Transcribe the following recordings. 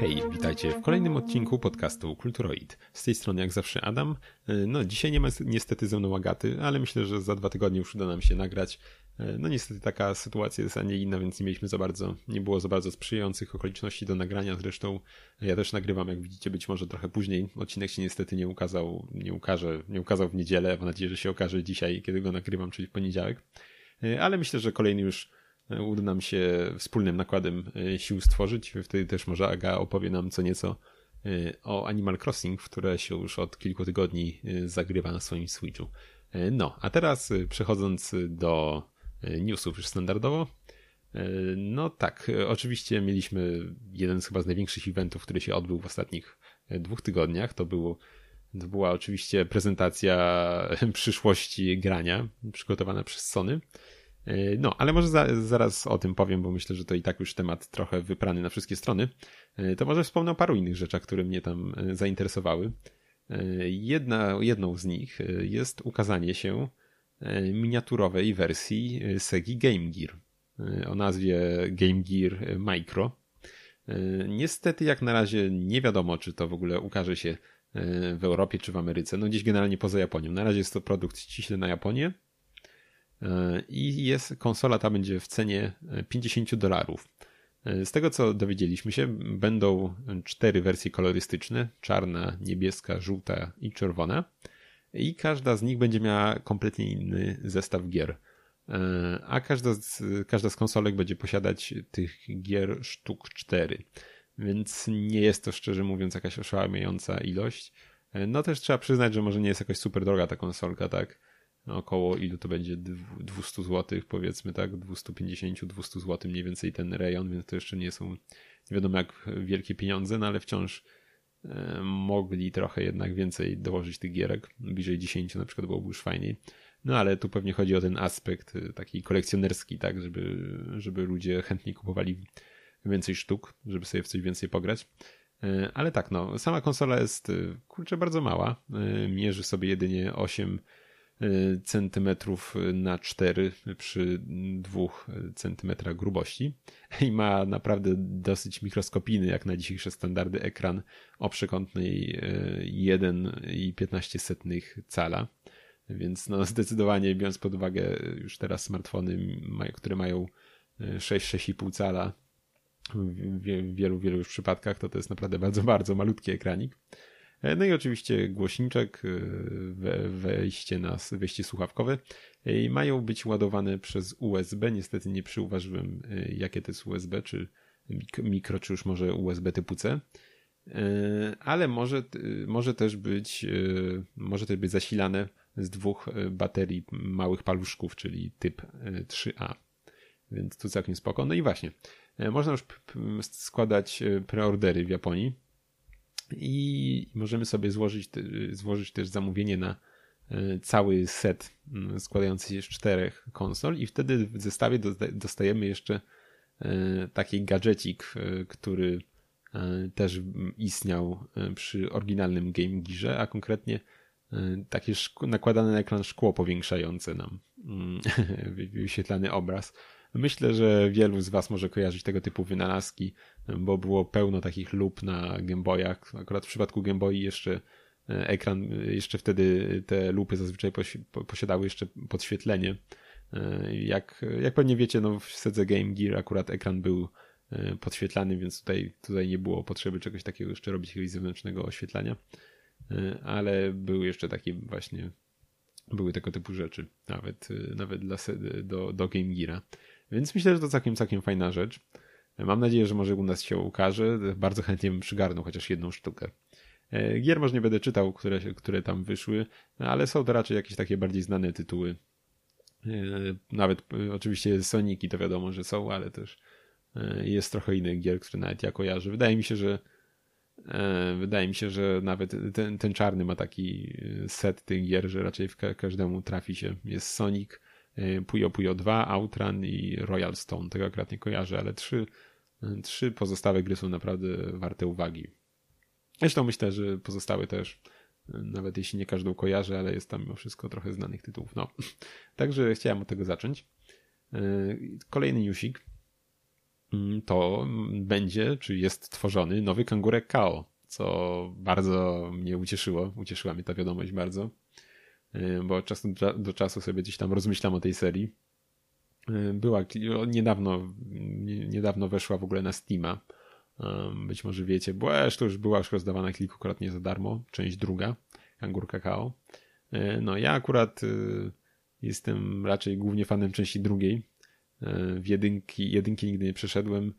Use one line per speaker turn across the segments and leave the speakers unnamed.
Hej, witajcie w kolejnym odcinku podcastu Kulturoid. Z tej strony jak zawsze Adam. No dzisiaj nie ma niestety ze mną Agaty, ale myślę, że za dwa tygodnie już uda nam się nagrać. No niestety taka sytuacja jest, a nie inna, więc nie mieliśmy za bardzo, nie było za bardzo sprzyjających okoliczności do nagrania. Zresztą ja też nagrywam, jak widzicie, być może trochę później. Odcinek się niestety nie ukazał, nie ukaże, nie ukazał w niedzielę. Mam nadzieję, że się okaże dzisiaj, kiedy go nagrywam, czyli w poniedziałek. Ale myślę, że kolejny już uda nam się wspólnym nakładem e, sił stworzyć. Wtedy też może Aga opowie nam co nieco e, o Animal Crossing, które się już od kilku tygodni e, zagrywa na swoim Switchu. No, a teraz przechodząc do newsów już standardowo. No tak, oczywiście mieliśmy jeden z chyba z największych eventów, który się odbył w ostatnich dwóch tygodniach. To, był, to była oczywiście prezentacja przyszłości grania przygotowana przez Sony. E, no, ale może za, zaraz o tym powiem, bo myślę, że to i tak już temat trochę wyprany na wszystkie strony. E, to może wspomnę o paru innych rzeczach, które mnie tam e, zainteresowały. Jedna, jedną z nich jest ukazanie się miniaturowej wersji Segi Game Gear o nazwie Game Gear Micro. Niestety, jak na razie nie wiadomo, czy to w ogóle ukaże się w Europie czy w Ameryce. No gdzieś generalnie poza Japonią. Na razie jest to produkt ściśle na Japonię i jest, konsola ta będzie w cenie 50 dolarów. Z tego co dowiedzieliśmy się, będą cztery wersje kolorystyczne: czarna, niebieska, żółta i czerwona. I każda z nich będzie miała kompletnie inny zestaw gier. A każda z, każda z konsolek będzie posiadać tych gier sztuk 4. Więc nie jest to szczerze mówiąc jakaś oszałamiająca ilość. No też trzeba przyznać, że może nie jest jakoś super droga ta konsolka, tak? Około ilu to będzie 200 zł, powiedzmy tak, 250-200 zł mniej więcej ten rejon, więc to jeszcze nie są nie wiadomo jak wielkie pieniądze, no ale wciąż e, mogli trochę jednak więcej dołożyć tych gierek, bliżej 10 na przykład byłoby już fajniej. No ale tu pewnie chodzi o ten aspekt e, taki kolekcjonerski, tak, żeby, żeby ludzie chętniej kupowali więcej sztuk, żeby sobie w coś więcej pograć. E, ale tak, no, sama konsola jest kurczę bardzo mała. Mierzy sobie jedynie 8 centymetrów na 4 przy 2 centymetrach grubości i ma naprawdę dosyć mikroskopijny jak na dzisiejsze standardy ekran o przekątnej 1,15 cala. Więc no zdecydowanie biorąc pod uwagę już teraz smartfony, które mają 6-6,5 cala w wielu, wielu już przypadkach, to to jest naprawdę bardzo, bardzo malutki ekranik. E, no i oczywiście głośniczek, e, wejście na wejście słuchawkowe. E, I mają być ładowane przez USB. Niestety nie przyuważyłem, jakie to jest USB, czy mikro, czy już może USB typu C. Ale może, może też być, może też być zasilane z dwóch baterii małych paluszków, czyli typ 3A. Więc tu całkiem spoko. No i właśnie, można już składać preordery w Japonii i możemy sobie złożyć, złożyć też zamówienie na e, cały set składający się z czterech konsol i wtedy w zestawie dostajemy jeszcze e, taki gadżecik, e, który też istniał przy oryginalnym Game Gearze, a konkretnie takie nakładane na ekran szkło powiększające nam mm, wyświetlany obraz. Myślę, że wielu z Was może kojarzyć tego typu wynalazki, bo było pełno takich lub na Gameboyach. Akurat w przypadku Gameboy jeszcze e, ekran, jeszcze wtedy te lupy zazwyczaj posiadały jeszcze podświetlenie. E, jak, jak pewnie wiecie, no w sedze Game Gear akurat ekran był e, podświetlany, więc tutaj, tutaj nie było potrzeby czegoś takiego jeszcze robić, jakiegoś zewnętrznego oświetlania. Ale były jeszcze takie właśnie, były tego typu rzeczy, nawet, nawet dla, do, do Game Geara. Więc myślę, że to całkiem, całkiem fajna rzecz. Mam nadzieję, że może u nas się ukaże. Bardzo chętnie bym przygarnął chociaż jedną sztukę. E, gier może nie będę czytał, które, które tam wyszły, ale są to raczej jakieś takie bardziej znane tytuły. E, nawet e, oczywiście Soniki to wiadomo, że są, ale też jest trochę innych gier, które nawet ja kojarzę. Wydaje mi się, że wydaje mi się, że nawet ten, ten czarny ma taki set tych gier, że raczej w każdemu trafi się. Jest Sonic, Puyo Puyo 2, Outrun i Royal Stone. Tego akurat nie kojarzę, ale trzy, y, trzy pozostałe gry są naprawdę warte uwagi. Zresztą myślę, że pozostałe też, y, nawet jeśli nie każdą kojarzę, ale jest tam mimo wszystko trochę znanych tytułów. No, także chciałem od tego zacząć. Kolejny newsik. mm, to będzie, czy jest tworzony nowy kangurek KO, co bardzo mnie ucieszyło. Ucieszyła mnie ta wiadomość bardzo, y, bo od czasu do czasu sobie gdzieś tam rozmyślam o tej serii. Y, była niedawno, niedawno weszła w ogóle na Steama. Być może wiecie, bo to już była już rozdawana kilkukrotnie za darmo, część druga, Kangur Kakao. Y, no ja akurat jestem raczej głównie fanem części drugiej. W jedynki, jedynki nigdy nie przeszedłem.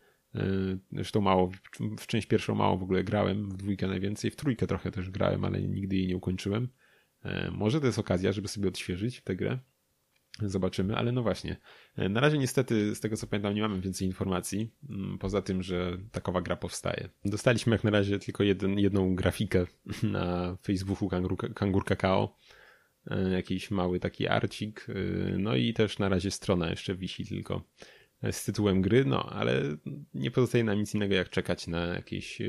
Zresztą mało, w część pierwszą mało w ogóle grałem, w dwójkę najwięcej, w trójkę trochę też grałem, ale nigdy jej nie ukończyłem. Może to jest okazja, żeby sobie odświeżyć tę grę. Zobaczymy, ale no właśnie. Na razie niestety, z tego co pamiętam, nie mamy więcej informacji, mm, poza tym, że takowa gra powstaje. Dostaliśmy jak na razie tylko jeden, jedną grafikę na Facebooku Kangur, Kangur Kakao, e, jakiś mały taki arcik, e, no i też na razie strona jeszcze wisi tylko z tytułem gry, no ale nie pozostaje nam nic innego jak czekać na jakieś e,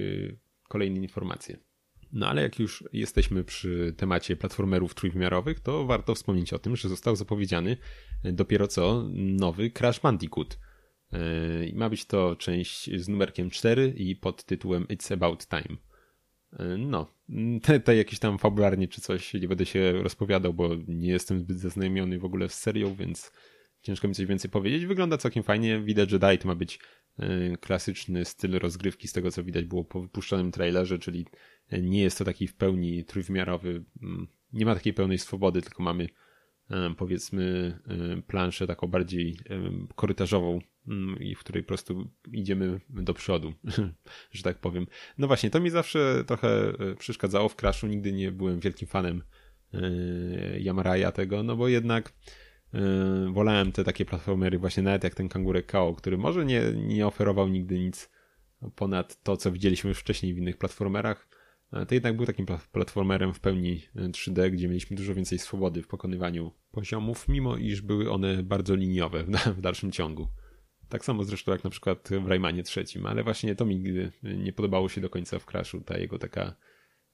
kolejne informacje. No ale jak już jesteśmy przy temacie platformerów trójwymiarowych, to warto wspomnieć o tym, że został zapowiedziany dopiero co nowy Crash Bandicoot. E, I ma być to część z numerkiem 4 i pod tytułem It's About Time. E, no, tutaj jakieś tam fabularnie czy coś nie będę się rozpowiadał, bo nie jestem zbyt zaznajomiony w ogóle z serią, więc ciężko mi coś więcej powiedzieć. Wygląda całkiem fajnie. Widać, że dalej to ma być e, klasyczny styl rozgrywki z tego, co widać było po wypuszczonym trailerze, czyli nie jest to taki w pełni trójwymiarowy, mm, nie ma takiej pełnej swobody, tylko mamy e, powiedzmy e, planszę taką bardziej korytarzową, mm, i w której po prostu idziemy do przodu, że tak powiem. No właśnie, to mi zawsze trochę przeszkadzało w Crashu, nigdy nie byłem wielkim fanem Yamaraja tego, no bo jednak wolałem te takie platformery właśnie nawet jak ten Kangurek KO, który może nie, nie oferował nigdy nic ponad to, co widzieliśmy już wcześniej w innych platformerach. To jednak był takim platformerem w pełni 3D, gdzie mieliśmy dużo więcej swobody w pokonywaniu poziomów, mimo iż były one bardzo liniowe w dalszym ciągu. Tak samo zresztą jak na przykład w Raymanie trzecim, ale właśnie to mi nie podobało się do końca w Crashu, ta jego taka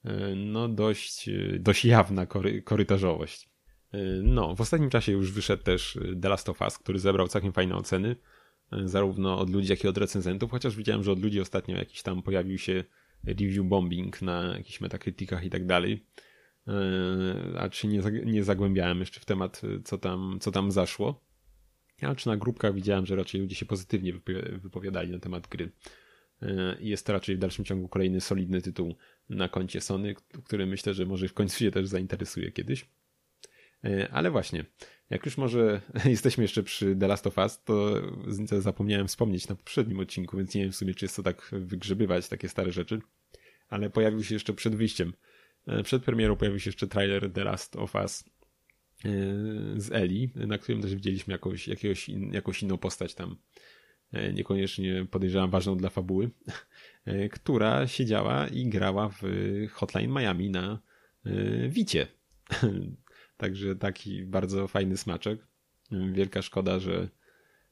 yy, no dość, dość jawna kory, korytarzowość. Y, no, w ostatnim czasie już wyszedł też y, The Last of Us, który zebrał całkiem fajne oceny, y, zarówno od ludzi, jak i od recenzentów, chociaż widziałem, że od ludzi ostatnio jakiś tam pojawił się review bombing na jakichś metakrytykach i tak dalej. A czy nie, nie zagłębiałem jeszcze w temat, co tam, co tam zaszło. A czy na grupkach widziałem, że raczej ludzie się pozytywnie wypowiadali na temat gry. Jest to raczej w dalszym ciągu kolejny solidny tytuł na koncie Sony, który myślę, że może w końcu się też zainteresuje kiedyś. E, ale właśnie, jak już może jesteśmy jeszcze przy The Last of Us, to zapomniałem wspomnieć na poprzednim odcinku, więc nie wiem w sumie, czy jest to tak wygrzebywać takie stare rzeczy, ale pojawił się jeszcze przed wyjściem, e, przed premierą pojawił się jeszcze trailer The Last of Us e, z Eli, na którym też widzieliśmy jakąś, jakiegoś in, jakąś inną postać tam, niekoniecznie podejrzewam ważną dla fabuły, która siedziała i grała w Hotline Miami na Wicie. Także taki bardzo fajny smaczek. Wielka szkoda, że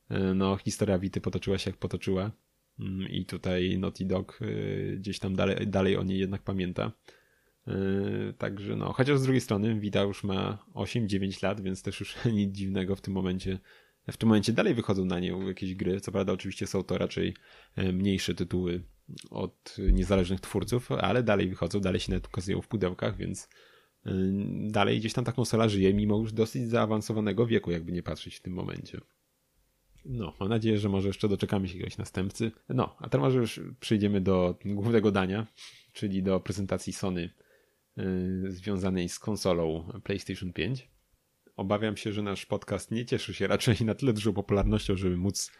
e, no, historia Wity potoczyła się jak potoczyła mm, i tutaj Naughty Dog e, gdzieś tam dalej, dalej o niej jednak pamięta. E, także no, chociaż z drugiej strony Wita już ma 8-9 lat, więc też już nic dziwnego w tym momencie. W tym momencie dalej wychodzą na nią jakieś gry. Co prawda, oczywiście są to raczej mniejsze tytuły od niezależnych twórców, ale dalej wychodzą, dalej się nawet ukazują w pudełkach, więc dalej gdzieś tam ta konsola żyje, mimo już dosyć zaawansowanego wieku, jakby nie patrzeć w tym momencie. No, mam nadzieję, że może jeszcze doczekamy się jakiegoś następcy. No, a teraz może już przejdziemy do głównego dania, czyli do prezentacji Sony yy, związanej z konsolą PlayStation 5. Obawiam się, że nasz podcast nie cieszy się raczej na tyle dużą popularnością, żeby móc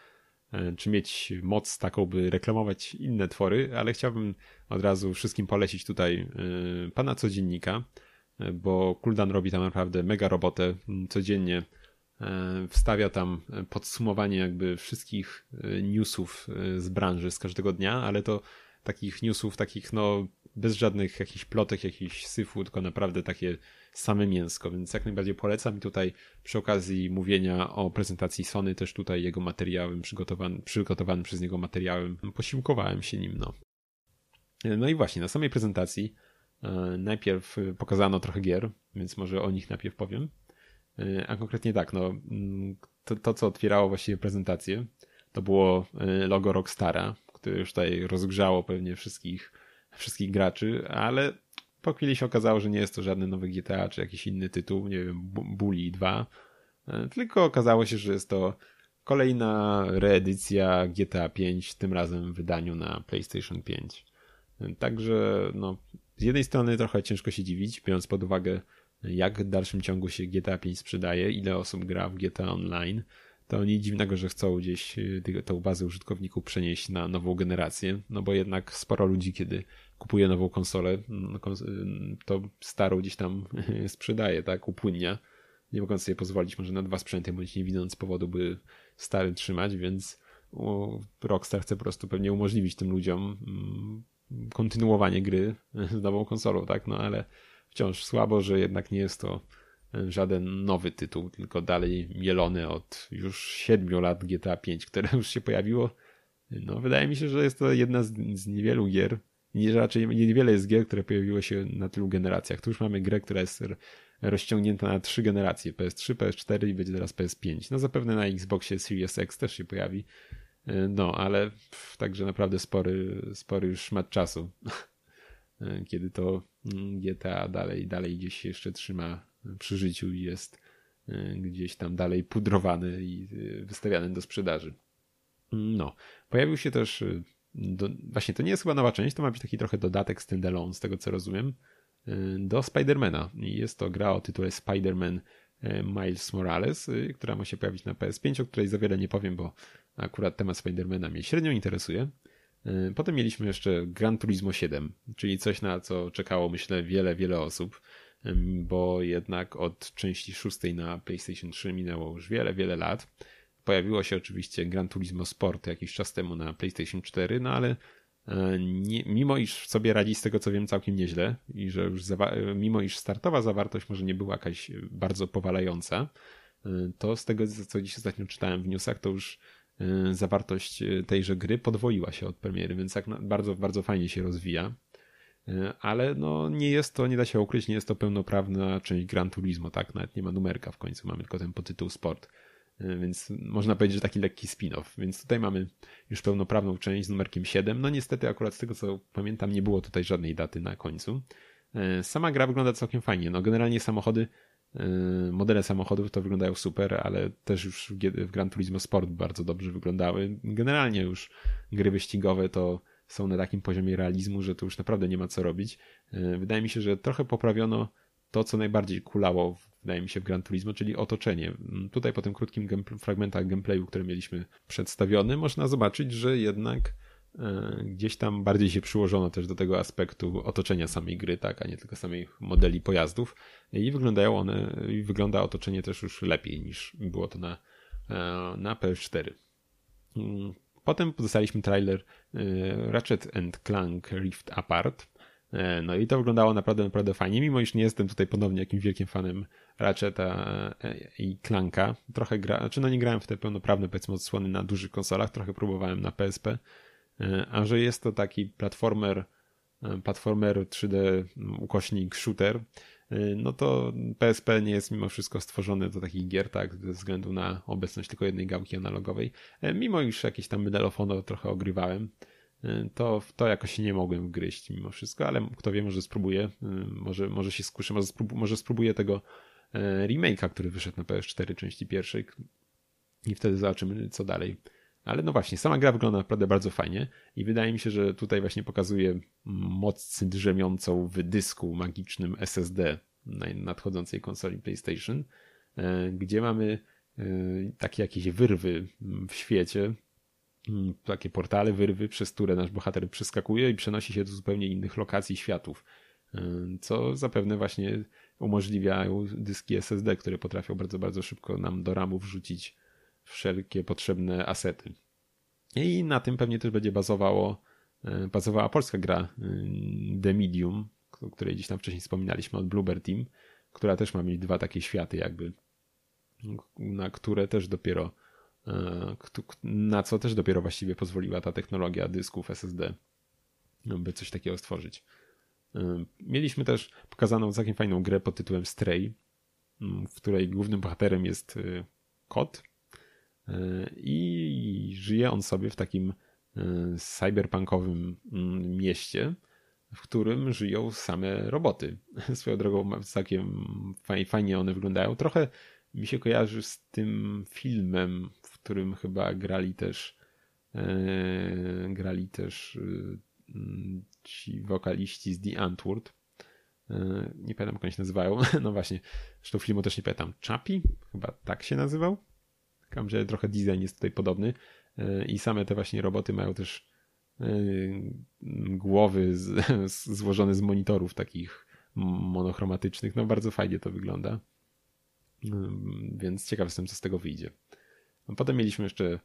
yy, czy mieć moc taką, by reklamować inne twory, ale chciałbym od razu wszystkim polecić tutaj pana codziennika, bo Kuldan robi tam naprawdę mega robotę codziennie. E, wstawia tam podsumowanie jakby wszystkich e, newsów e, z branży z każdego dnia, ale to takich newsów, takich no bez żadnych jakichś plotek, jakichś syfu, tylko naprawdę takie same mięsko, więc jak najbardziej polecam i tutaj przy okazji mówienia o prezentacji Sony też tutaj jego materiałem przygotowany, przygotowany przez niego materiałem posiłkowałem się nim, no. No i właśnie, na samej prezentacji najpierw pokazano trochę gier, więc może o nich najpierw powiem. E, a konkretnie tak, no, to, to co otwierało właściwie prezentację, to było logo Rockstara, które już tutaj rozgrzało pewnie wszystkich, wszystkich graczy, ale po chwili się okazało, że nie jest to żadny nowy GTA czy jakiś inny tytuł, nie wiem, Bully 2, tylko okazało się, że jest to kolejna reedycja GTA 5, tym razem w wydaniu na PlayStation 5. Także no, z jednej strony trochę ciężko się dziwić, biorąc pod uwagę jak w dalszym ciągu się GTA 5 sprzedaje, ile osób gra w GTA Online, to nic dziwnego, że chcą gdzieś y, tę bazę użytkowników przenieść na nową generację, no bo jednak sporo ludzi, kiedy kupuje nową konsolę, no, y, to starą gdzieś tam sprzedaje, tak, upłynnia, nie mogąc sobie pozwolić może na dwa sprzęty, bądź nie widząc powodu, by stary trzymać, więc Rockstar chce po prostu pewnie umożliwić tym ludziom mm, kontynuowanie gry z nową konsolą, tak, no ale wciąż słabo, że jednak nie jest to e, żaden nowy tytuł, tylko dalej mielony od już siedmiu lat GTA 5, które już się pojawiło. No, wydaje mi się, że jest to jedna z, z niewielu gier, nie, raczej niewiele jest gier, które pojawiły się na tylu generacjach. Tu już mamy grę, która jest rozciągnięta na trzy generacje, PS3, PS4 i będzie teraz PS5. No zapewne na Xboxie Series X też się pojawi. E, no, ale pff, także naprawdę spory, spory już szmat czasu. E, kiedy to mm, GTA dalej, dalej gdzieś się jeszcze trzyma przy życiu i jest e, gdzieś tam dalej pudrowany i e, wystawiany do sprzedaży. No, pojawił się też, do, właśnie to nie jest chyba nowa część, to ma być taki trochę dodatek standalone, z tego co rozumiem, do Spidermana. Jest to gra o tytule Spider-Man Miles Morales, która ma się pojawić na PS5, o której za wiele nie powiem, bo akurat temat Spidermana mnie średnio interesuje. E, potem mieliśmy jeszcze Gran Turismo 7, czyli coś na co czekało myślę wiele, wiele osób, bo jednak od części szóstej na PlayStation 3 minęło już wiele, wiele lat. Pojawiło się oczywiście Gran Turismo Sport jakiś czas temu na PlayStation 4, no ale e, nie, mimo iż sobie radzi z tego co wiem całkiem nieźle i że już mimo iż startowa zawartość może nie była jakaś bardzo powalająca, e, to z tego co dziś ostatnio czytałem w newsach, to już zawartość y, tejże gry podwoiła się od premiery, więc tak bardzo, bardzo fajnie się rozwija. Y, ale no nie jest to, nie da się ukryć, nie jest to pełnoprawna część Gran Turismo, tak? Nawet nie ma numerka w końcu, mamy tylko ten podtytuł Sport. Więc można powiedzieć, że taki lekki spin-off. Więc tutaj mamy już pełnoprawną część z numerkiem 7. No niestety akurat z tego co pamiętam nie było tutaj żadnej daty na końcu. Sama gra wygląda całkiem fajnie. No generalnie samochody modele samochodów to wyglądają super, ale też już w Gran Turismo Sport bardzo dobrze wyglądały. Generalnie już gry wyścigowe to są na takim poziomie realizmu, że tu już naprawdę nie ma co robić. Yy, wydaje mi się, że trochę poprawiono to, co najbardziej kulało, wydaje mi się, w Gran Turismo, czyli otoczenie. Yy, tutaj po tym krótkim fragmentach gameplayu, które mieliśmy przedstawiony, można zobaczyć, że jednak gdzieś tam bardziej się przyłożono też do tego aspektu otoczenia samej gry, tak, a nie tylko samych modeli pojazdów i wyglądają one, i wygląda otoczenie też już lepiej niż było to na, e, na PS4. Mm, potem dostaliśmy trailer e, Ratchet Clank Rift Apart. No i to wyglądało naprawdę, naprawdę fajnie, mimo iż nie jestem tutaj ponownie jakimś wielkim fanem Ratcheta i Clanka. Trochę gra, znaczy no nie grałem w te pełnoprawne powiedzmy odsłony na dużych konsolach, trochę próbowałem na PSP, E, a że jest to taki platformer, e, platformer 3D ukośnik shooter, e, no to PSP nie jest mimo wszystko stworzony do takich gier, tak, ze względu na obecność tylko jednej gałki analogowej. Mimo iż jakieś tam medalofono trochę ogrywałem, to w to jakoś nie mogłem wgryźć mimo wszystko, ale kto wie, może spróbuję, może, może się skuszę, może, sprób może spróbuję tego remake'a, który wyszedł na PS4 części pierwszej i wtedy zobaczymy, co dalej. Ale no właśnie, sama gra wygląda naprawdę bardzo fajnie i wydaje mi się, że tutaj właśnie pokazuje moc drzemiącą w dysku magicznym SSD na nadchodzącej konsoli PlayStation, e, gdzie mamy e, takie jakieś wyrwy w świecie, takie portale, wyrwy, przez które nasz bohater przeskakuje i przenosi się do zupełnie innych lokacji światów, e, co zapewne właśnie umożliwiają dyski SSD, które potrafią bardzo, bardzo szybko nam do ramów wrzucić wszelkie potrzebne asety. I na tym pewnie też będzie bazowało, e, bazowała polska gra e, The Medium, o której gdzieś tam wcześniej wspominaliśmy od Bluebird Team, która też ma mieć dwa takie światy jakby, na które też dopiero e, na co też dopiero właściwie pozwoliła ta technologia dysków SSD, by coś takiego stworzyć. Mieliśmy też pokazaną całkiem fajną grę pod tytułem Stray, w której głównym bohaterem jest kot, i żyje on sobie w takim cyberpunkowym mm, mieście, w którym żyją same roboty. Swoją drogą całkiem fajnie one wyglądają. Trochę mi się kojarzy z tym filmem, w którym chyba grali też e, grali też e, ci wokaliści z The Antwoord. E, nie pamiętam, jak oni się nazywają. No właśnie, zresztą filmu też nie pamiętam. Chappie? Chyba tak się nazywał. Tam, że trochę design jest tutaj podobny. E, I same te właśnie roboty mają też e, głowy z, złożone z monitorów takich monochromatycznych. No bardzo fajnie to wygląda. Więc ciekaw jestem, co z tego wyjdzie. Potem mieliśmy jeszcze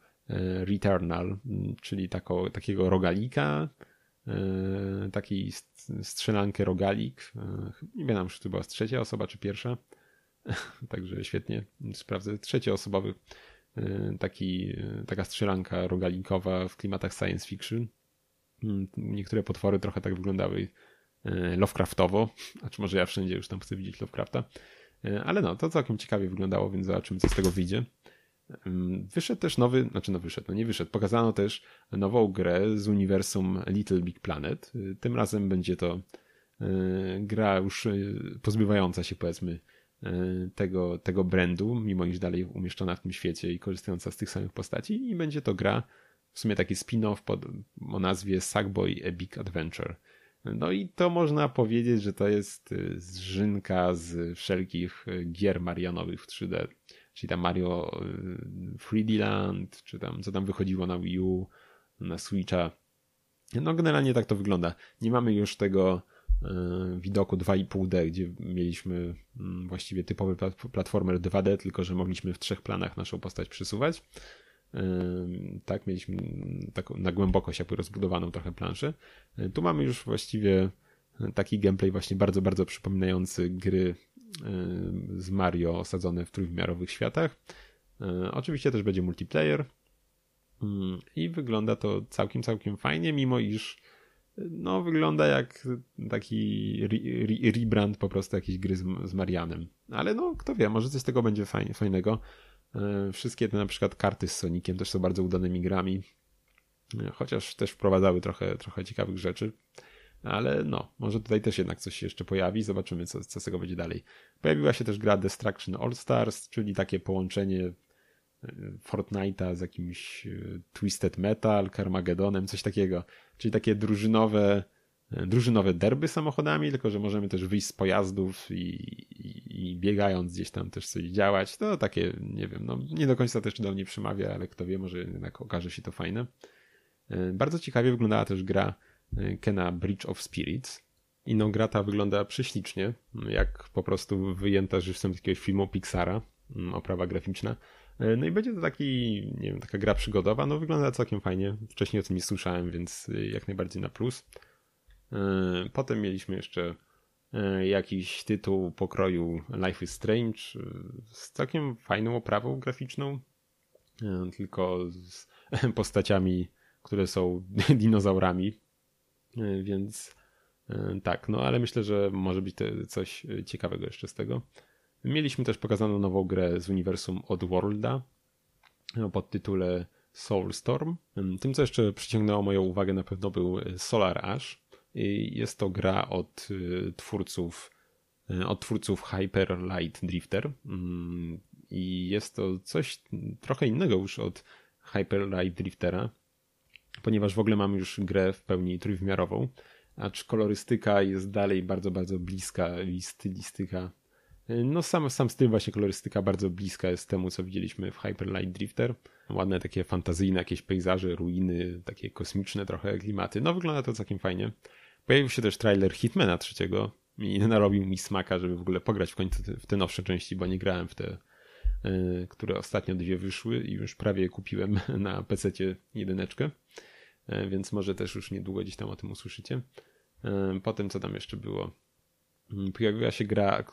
Returnal, czyli tako, takiego rogalika, taki strzelankę rogalik. Nie wiem, czy to była trzecia osoba, czy pierwsza. Także świetnie sprawdzę. Trzecioosobowy taki, taka strzelanka rogalikowa w klimatach science fiction. Niektóre potwory trochę tak wyglądały Lovecraftowo, a czy może ja wszędzie już tam chcę widzieć Lovecrafta. Ale no, to całkiem ciekawie wyglądało, więc zobaczymy, co z tego wyjdzie. Wyszedł też nowy, znaczy no wyszedł, no nie wyszedł, pokazano też nową grę z uniwersum Little Big Planet. Tym razem będzie to gra już pozbywająca się powiedzmy tego, tego brandu, mimo iż dalej umieszczona w tym świecie i korzystająca z tych samych postaci i będzie to gra w sumie taki spin-off pod, o nazwie Sackboy A Big Adventure. No i to można powiedzieć, że to jest zżynka z wszelkich gier Marianowych w 3D czyli tam Mario 3D y, Land, czy tam co tam wychodziło na Wii U, na Switcha. No generalnie tak to wygląda. Nie mamy już tego y, widoku 2,5D, gdzie mieliśmy mm, właściwie typowy platformer 2D, tylko że mogliśmy w trzech planach naszą postać przesuwać. Y, tak, mieliśmy taką na głębokość jakby rozbudowaną trochę planszę. Tu mamy już właściwie taki gameplay właśnie bardzo, bardzo przypominający gry z Mario osadzone w trójwymiarowych światach. Oczywiście też będzie multiplayer i wygląda to całkiem, całkiem fajnie, mimo iż no, wygląda jak taki re rebrand po prostu jakiejś gry z, z Marianem. Ale no, kto wie, może coś z tego będzie fajnego. E, wszystkie te na przykład karty z Soniciem też są bardzo udanymi grami, e, chociaż też wprowadzały trochę, trochę ciekawych rzeczy. Ale no, może tutaj też jednak coś się jeszcze pojawi. Zobaczymy, co, co z tego będzie dalej. Pojawiła się też gra Destruction All Stars, czyli takie połączenie Fortnite'a z jakimś e, Twisted Metal, Carmagedonem, coś takiego. Czyli takie drużynowe, e, drużynowe derby samochodami, tylko że możemy też wyjść z pojazdów i, i, i, biegając gdzieś tam też coś działać. To takie, nie wiem, no nie do końca też do mnie przemawia, ale kto wie, może jednak okaże się to fajne. Bardzo ciekawie wyglądała też gra Kena Bridge of Spirits. I no, gra ta wygląda prześlicznie, jak po prostu wyjęta żywcem z jakiegoś filmu Pixara, oprawa graficzna. No i będzie to taki, nie wiem, taka gra przygodowa, no wygląda całkiem fajnie. Wcześniej o tym nie słyszałem, więc e, jak najbardziej na plus. E, potem mieliśmy jeszcze jakiś tytuł pokroju Life is Strange z całkiem fajną oprawą graficzną, tylko z postaciami, które są dinozaurami, więc tak, no ale myślę, że może być coś ciekawego jeszcze z tego. Mieliśmy też pokazaną nową grę z uniwersum Oddworlda e, pod tytule Soulstorm. Tym, co jeszcze przyciągnęło moją uwagę, na pewno był Solar Ash. Jest to gra od twórców od twórców Hyper Light Drifter mm, i jest to coś trochę innego już od Hyper Light Driftera ponieważ w ogóle mamy już grę w pełni trójwymiarową, acz kolorystyka jest dalej bardzo, bardzo bliska i stylistyka. No sam, sam styl właśnie kolorystyka bardzo bliska jest temu, co widzieliśmy w Hyper Light Drifter. Ładne takie fantazyjne jakieś pejzaże, ruiny, takie kosmiczne trochę klimaty. No wygląda to całkiem fajnie. Pojawił się też trailer Hitmana trzeciego i narobił mi smaka, żeby w ogóle pograć w końcu w te nowsze części, bo nie grałem w te, y, które ostatnio dwie wyszły i już prawie kupiłem na PC-cie jedyneczkę. E, więc może też już niedługo gdzieś tam o tym usłyszycie. E, potem co tam jeszcze było? Mm, pojawiła się gra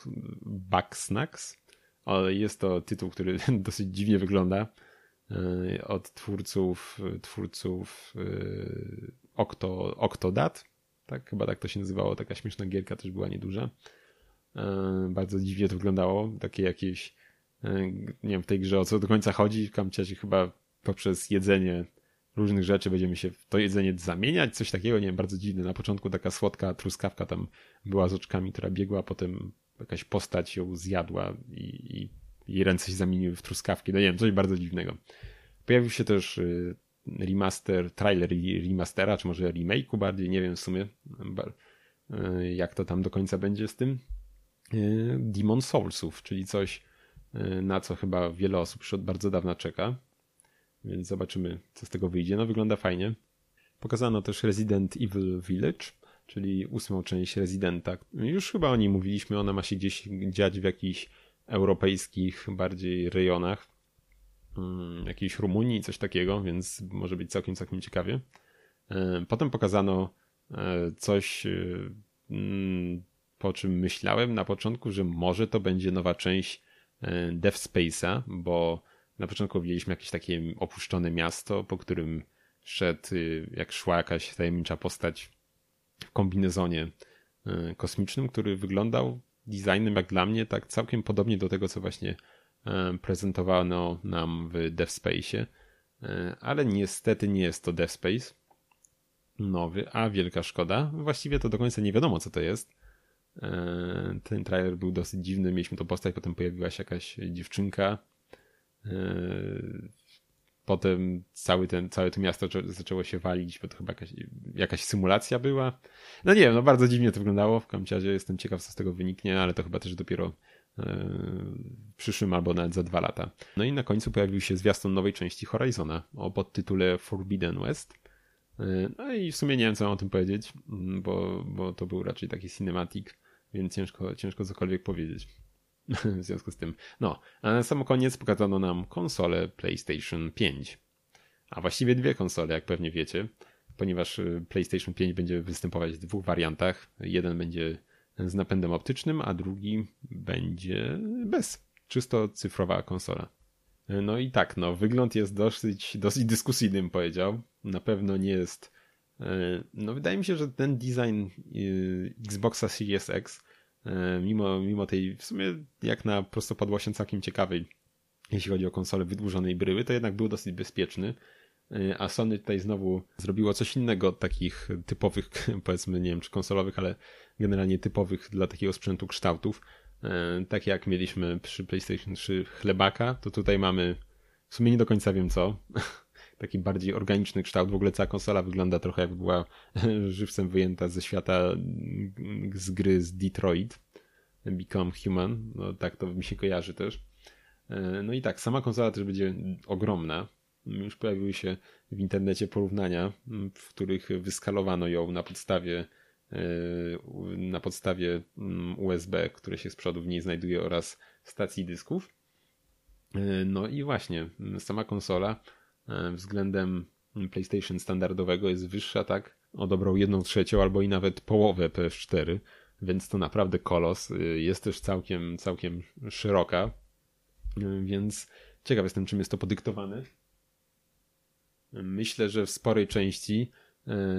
Bugsnax, jest to tytuł, który dosyć dziwnie wygląda. E, od twórców twórców Octo, Octodad. Tak, chyba tak to się nazywało. Taka śmieszna gierka też była nieduża. Bardzo dziwnie to wyglądało. Takie jakieś nie wiem, w tej grze o co do końca chodzi, w Kamciacie chyba poprzez jedzenie różnych rzeczy będziemy się w to jedzenie zamieniać, coś takiego, nie wiem, bardzo dziwne. Na początku taka słodka truskawka tam była z oczkami, która biegła, potem jakaś postać ją zjadła i, i jej ręce się zamieniły w truskawki. No nie wiem, coś bardzo dziwnego. Pojawił się też y, remaster, trailer remastera, czy może remake'u bardziej, nie wiem w sumie y, jak to tam do końca będzie z tym. Y, Demon Soulsów, czyli coś, na co chyba wiele osób już od bardzo dawna czeka. Więc zobaczymy, co z tego wyjdzie. No wygląda fajnie. Pokazano też Resident Evil Village, czyli ósmą część Residenta. Już chyba o niej mówiliśmy, ona ma się gdzieś dziać w jakichś europejskich bardziej rejonach, hmm, jakiejś Rumunii, coś takiego, więc może być całkiem, całkiem ciekawie. E, potem pokazano e, coś, e, mm, po czym myślałem na początku, że może to będzie nowa część Death Space'a, bo na początku widzieliśmy jakieś takie opuszczone miasto, po którym szedł, y, jak szła jakaś tajemnicza postać w kombinezonie y, kosmicznym, który wyglądał designem jak dla mnie tak całkiem podobnie do tego, co właśnie y, prezentowano nam w Dev Space, ale niestety nie jest to Dev Space nowy, a wielka szkoda. Właściwie to do końca nie wiadomo, co to jest. Ten trailer był dosyć dziwny, mieliśmy to postać, potem pojawiła się jakaś dziewczynka, potem cały ten, całe to miasto zaczęło się walić, bo to chyba jakaś, jakaś symulacja była. No nie wiem, no bardzo dziwnie to wyglądało. W kamciarze jestem ciekaw, co z tego wyniknie, ale to chyba też dopiero yy, w przyszłym albo nawet za dwa lata. No i na końcu pojawił się zwiastun nowej części Horizona o podtytule Forbidden West. Yy, no i w sumie nie wiem, co mam o tym powiedzieć, bo, bo to był raczej taki cinematic, więc ciężko, ciężko cokolwiek powiedzieć. W związku z tym. No, a na sam koniec pokazano nam konsolę PlayStation 5. A właściwie dwie konsole, jak pewnie wiecie, ponieważ y, PlayStation 5 będzie występować w dwóch wariantach. Jeden będzie z napędem optycznym, a drugi będzie bez. Czysto cyfrowa konsola. No i tak, no, wygląd jest dosyć, dosyć dyskusyjny, bym powiedział. Na pewno nie jest. Y, no, wydaje mi się, że ten design y, Xboxa Series X mimo, mimo tej w sumie jak na prostopadłości całkiem ciekawej, jeśli chodzi o konsolę wydłużonej bryły, to jednak był dosyć bezpieczny. E, a Sony tutaj znowu zrobiło coś innego od takich typowych, powiedzmy, nie wiem czy konsolowych, ale generalnie typowych dla takiego sprzętu kształtów. E, tak jak mieliśmy przy PlayStation 3 chlebaka, to tutaj mamy, w sumie nie do końca wiem co, taki bardziej organiczny kształt. W ogóle cała konsola wygląda trochę jakby była żywcem wyjęta ze świata z gry z Detroit. Become Human. No tak to mi się kojarzy też. E, no i tak, sama konsola też będzie ogromna. Już pojawiły się w internecie porównania, w których wyskalowano ją na podstawie e, na podstawie USB, które się z przodu w niej znajduje oraz stacji dysków. E, no i właśnie, sama konsola względem PlayStation standardowego jest wyższa, tak? O dobrą jedną trzecią albo i nawet połowę PS4, więc to naprawdę kolos. E, jest też całkiem, całkiem szeroka, e, więc ciekaw jestem, czym jest to podyktowane. Myślę, że w sporej części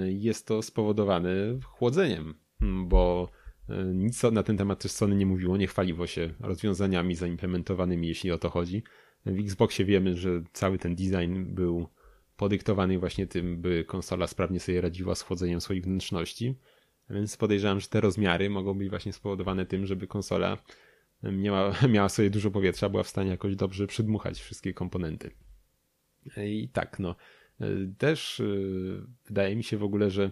jest to spowodowane chłodzeniem, bo nic na ten temat też Sony nie mówiło, nie chwaliło się rozwiązaniami zaimplementowanymi, jeśli o to chodzi. W Xboxie wiemy, że cały ten design był podyktowany właśnie tym, by konsola sprawnie sobie radziła z chłodzeniem swoich wnętrzności. Więc podejrzewam, że te rozmiary mogą być właśnie spowodowane tym, żeby konsola miała, miała sobie dużo powietrza, była w stanie jakoś dobrze przydmuchać wszystkie komponenty. I tak, no. Też y, wydaje mi się w ogóle, że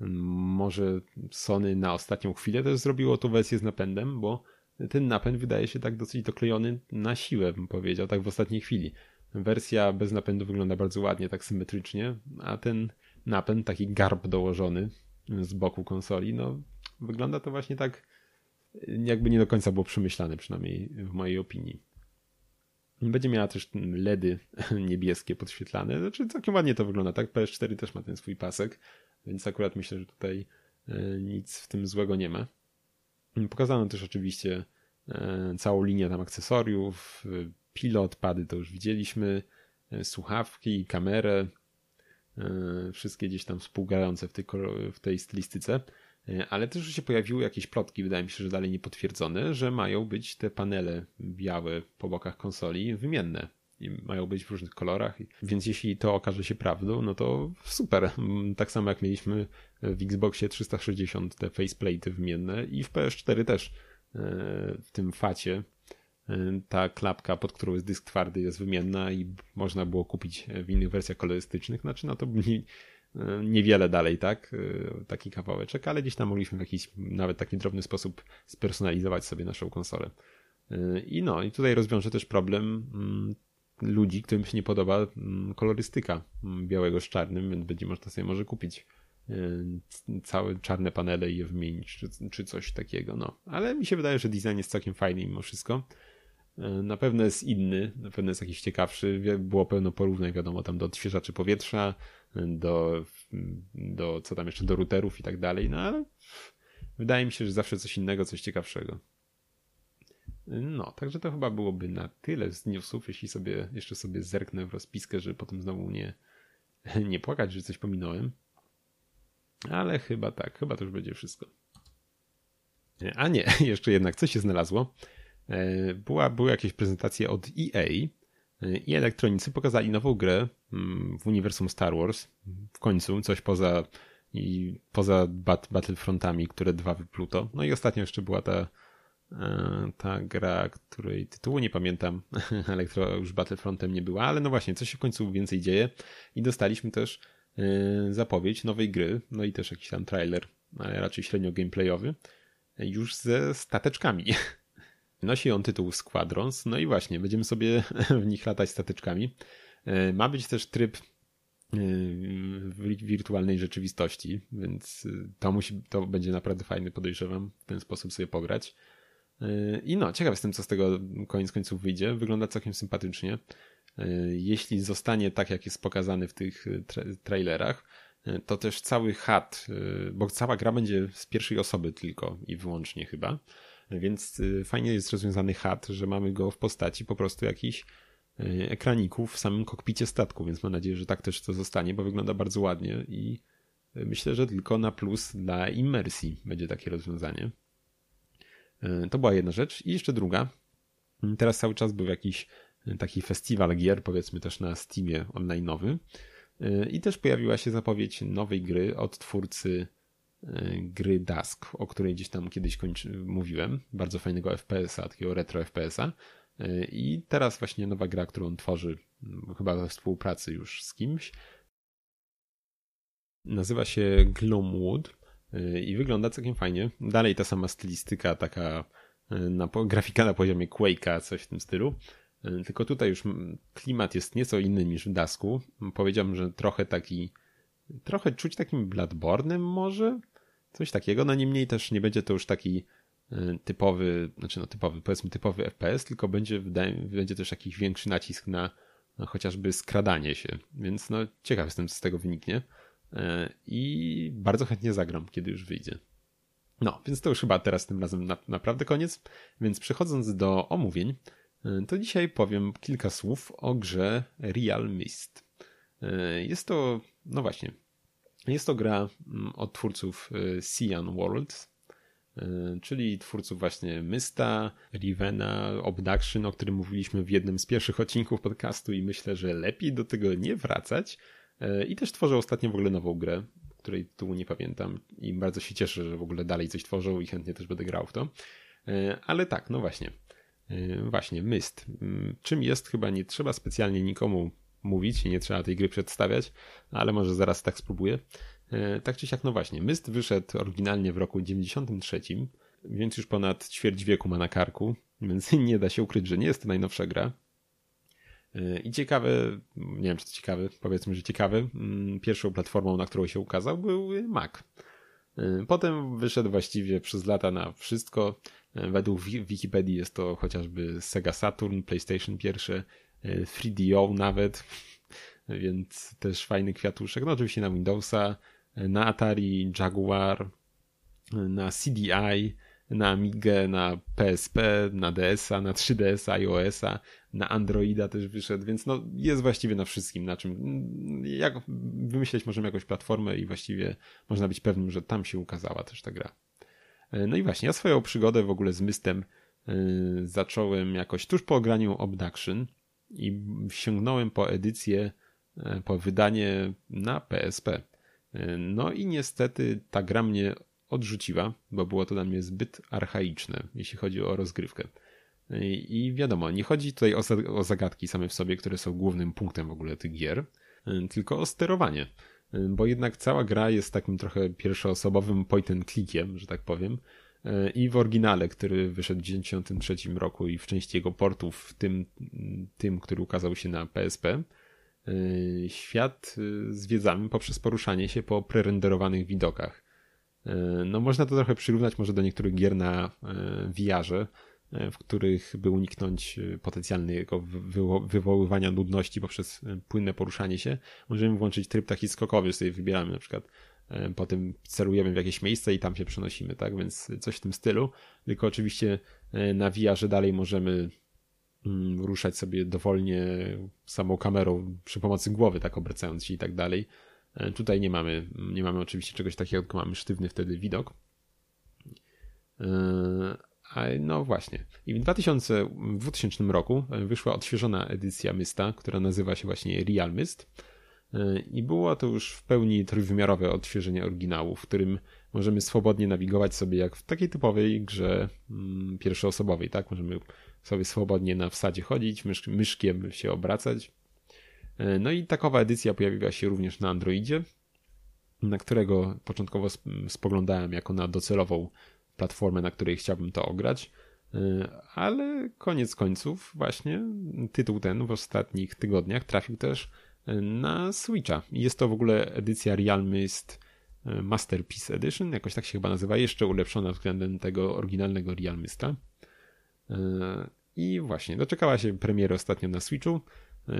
może Sony na ostatnią chwilę też zrobiło tą wersję z napędem, bo ten napęd wydaje się tak dosyć doklejony na siłę, bym powiedział, tak w ostatniej chwili. Wersja bez napędu wygląda bardzo ładnie, tak symetrycznie, a ten napęd, taki garb dołożony z boku konsoli, no wygląda to właśnie tak, jakby nie do końca było przemyślane, przynajmniej w mojej opinii. Będzie miała też LEDy niebieskie podświetlane, znaczy całkiem ładnie to wygląda, tak? PS4 też ma ten swój pasek, więc akurat myślę, że tutaj e, nic w tym złego nie ma. Pokazano też oczywiście e, całą linię tam akcesoriów, e, pilot, pady to już widzieliśmy, e, słuchawki, kamerę, wszystkie gdzieś tam współgrające w tej, w tej stylistyce. ale też się pojawiły jakieś plotki, wydaje mi się, że dalej niepotwierdzone, że mają być te panele białe po bokach konsoli wymienne i mają być w różnych kolorach. Więc jeśli to okaże się prawdą, no to super. Tak samo jak mieliśmy w Xboxie 360 te faceplate wymienne i w PS4 też e, w tym facie e, ta klapka, pod którą jest dysk twardy jest wymienna i można było kupić w innych wersjach kolorystycznych. Znaczy no to nie, niewiele dalej, tak? E, taki kawałeczek, ale gdzieś tam mogliśmy w jakiś nawet taki drobny sposób spersonalizować sobie naszą konsolę. I no, i tutaj rozwiąże też problem mm, ludzi, którym się nie podoba mm, kolorystyka mm, białego z czarnym, więc będzie można sobie może kupić e, całe czarne panele i je wymienić, czy, czy coś takiego. No. Ale mi się wydaje, że design jest całkiem fajny mimo wszystko. E, na pewno jest inny, na pewno jest jakiś ciekawszy. Było pełno porównań, wiadomo, tam do odświeżaczy powietrza, do, do co tam jeszcze, do routerów i tak dalej, no ale wydaje mi się, że zawsze coś innego, coś ciekawszego. No, także to chyba byłoby na tyle z newsów, jeśli sobie jeszcze sobie zerknę w rozpiskę, żeby potem znowu nie, nie płakać, że coś pominąłem. Ale chyba tak, chyba to już będzie wszystko. A nie, jeszcze jednak coś się znalazło. E, była, były jakieś prezentacje od EA e, i elektronicy pokazali nową grę mm, w uniwersum Star Wars. W końcu coś poza i poza Battlefrontami, które dwa wypluto. No i ostatnio jeszcze była ta E, ta gra, której tytułu nie pamiętam, Elektro już Battlefrontem nie była, ale no właśnie, coś się w końcu więcej dzieje i dostaliśmy też e, zapowiedź nowej gry, no i też jakiś tam trailer, ale raczej średnio gameplayowy, już ze stateczkami. Nosi on tytuł Squadrons, no i właśnie, będziemy sobie w nich latać stateczkami. E, ma być też tryb w wirtualnej rzeczywistości, więc to musi, to będzie naprawdę fajny, podejrzewam, w ten sposób sobie pograć. I no, ciekaw jestem, co z tego koniec końców wyjdzie. Wygląda całkiem sympatycznie. Jeśli zostanie tak, jak jest pokazany w tych tra trailerach, to też cały chat, bo cała gra będzie z pierwszej osoby tylko i wyłącznie chyba. Więc fajnie jest rozwiązany chat, że mamy go w postaci po prostu jakichś ekraników w samym kokpicie statku, więc mam nadzieję, że tak też to zostanie, bo wygląda bardzo ładnie i myślę, że tylko na plus dla imersji będzie takie rozwiązanie. E, to była jedna rzecz. I jeszcze druga. Teraz cały czas był jakiś e, taki festiwal gier, powiedzmy też na Steamie online'owy. E, I też pojawiła się zapowiedź nowej gry od twórcy gry Dusk, o której gdzieś tam kiedyś kończy, mówiłem. Bardzo fajnego FPS-a, takiego retro FPS-a. I teraz właśnie nowa gra, którą tworzy, chyba we współpracy już z kimś. Nazywa się Gloomwood i wygląda całkiem fajnie. Dalej ta sama stylistyka, taka e, na, grafika na poziomie Quake'a, coś w tym stylu. E, tylko tutaj już klimat jest nieco inny niż w Dasku. Powiedziałbym, że trochę taki, trochę czuć takim Bloodborne'em może? Coś takiego. No niemniej też nie będzie to już taki typowy, znaczy no typowy, powiedzmy typowy FPS, tylko będzie, będzie też jakiś większy nacisk na, na chociażby skradanie się. Więc no ciekaw jestem, co z tego wyniknie. E, i bardzo chętnie zagram, kiedy już wyjdzie. No, więc to już chyba teraz tym razem na, naprawdę koniec. Więc przechodząc do omówień, e, to dzisiaj powiem kilka słów o grze Real Mist. E, jest to, no właśnie, jest to gra mm, od twórców Cyan Worlds, czyli twórców właśnie Mysta, Rivena, Obduction, o którym mówiliśmy w jednym z pierwszych odcinków podcastu i myślę, że lepiej do tego nie wracać, I też tworzę ostatnio w ogóle nową grę, której tytułu nie pamiętam i bardzo się cieszę, że w ogóle dalej coś tworzą i chętnie też będę grał w to. E, ale tak, no właśnie. E, właśnie, Myst. Mm, czym jest, chyba nie trzeba specjalnie nikomu mówić i nie trzeba tej gry przedstawiać, ale może zaraz tak spróbuję. Tak czy siak, no właśnie, Myst wyszedł oryginalnie w roku 93, więc już ponad ćwierć wieku ma na karku, więc nie da się ukryć, że nie jest to najnowsza gra. I ciekawe, nie wiem czy to ciekawe, powiedzmy, że ciekawy, mm, pierwszą platformą, na którą się ukazał był Mac. Y, potem wyszedł właściwie przez lata na wszystko. Y, według Wikipedii jest to chociażby Sega Saturn, PlayStation pierwsze, 3DO y, nawet, więc też fajny kwiatuszek. No oczywiście na Windowsa, na Atari, Jaguar, na CDI, na Amigę, na PSP, na DS-a, na 3DS-a, iOS-a, na Androida też wyszedł, więc no jest właściwie na wszystkim, na czym jak wymyśleć możemy jakąś platformę i właściwie można być pewnym, że tam się ukazała też ta gra. E, no i właśnie, ja swoją przygodę w ogóle z Mystem yy, zacząłem jakoś tuż po ograniu Obduction i sięgnąłem po edycję, yy, po wydanie na PSP. No i niestety ta gra mnie odrzuciła, bo było to dla mnie zbyt archaiczne, jeśli chodzi o rozgrywkę. I wiadomo, nie chodzi tutaj o, zagadki same w sobie, które są głównym punktem w ogóle tych gier, tylko o sterowanie. Bo jednak cała gra jest takim trochę pierwszoosobowym point and clickiem, że tak powiem. I w oryginale, który wyszedł w 1993 roku i w części jego portów, w tym, tym, który ukazał się na PSP, świat zwiedzamy poprzez poruszanie się po prerenderowanych widokach. No można to trochę przyrównać może do niektórych gier na VR-ze, E, w których, by uniknąć e, potencjalnego wywoływania nudności poprzez e, płynne poruszanie się, możemy włączyć tryb taki skokowy, sobie wybieramy na przykład potem celujemy w jakieś miejsce i tam się przenosimy, tak? Więc coś w tym stylu. Tylko oczywiście na VR dalej możemy mm, ruszać sobie dowolnie samą kamerą przy pomocy głowy, tak obracając się i tak dalej. Tutaj nie mamy, nie mamy oczywiście czegoś takiego, tylko mamy sztywny wtedy widok. No właśnie. I w 2000, w 2000 roku e, wyszła odświeżona edycja Mysta, która nazywa się właśnie Real Myst. E, I było to już w pełni trójwymiarowe odświeżenie oryginału, w którym możemy swobodnie nawigować sobie jak w takiej typowej grze mm, pierwszoosobowej, tak? Możemy sobie swobodnie na wsadzie chodzić, mysz, myszkiem się obracać. E, no i takowa edycja pojawiła się również na Androidzie, na którego początkowo spoglądałem jako na docelową platformę, na której chciałbym to ograć. Y, ale koniec końców, właśnie tytuł ten w ostatnich tygodniach trafił też y, na Switcha. Jest to w ogóle edycja Real Mist y, Masterpiece Edition, jakoś tak się chyba nazywa, jeszcze ulepszona względem tego oryginalnego Real Mista. I właśnie, doczekała się premiery ostatnio na Switchu.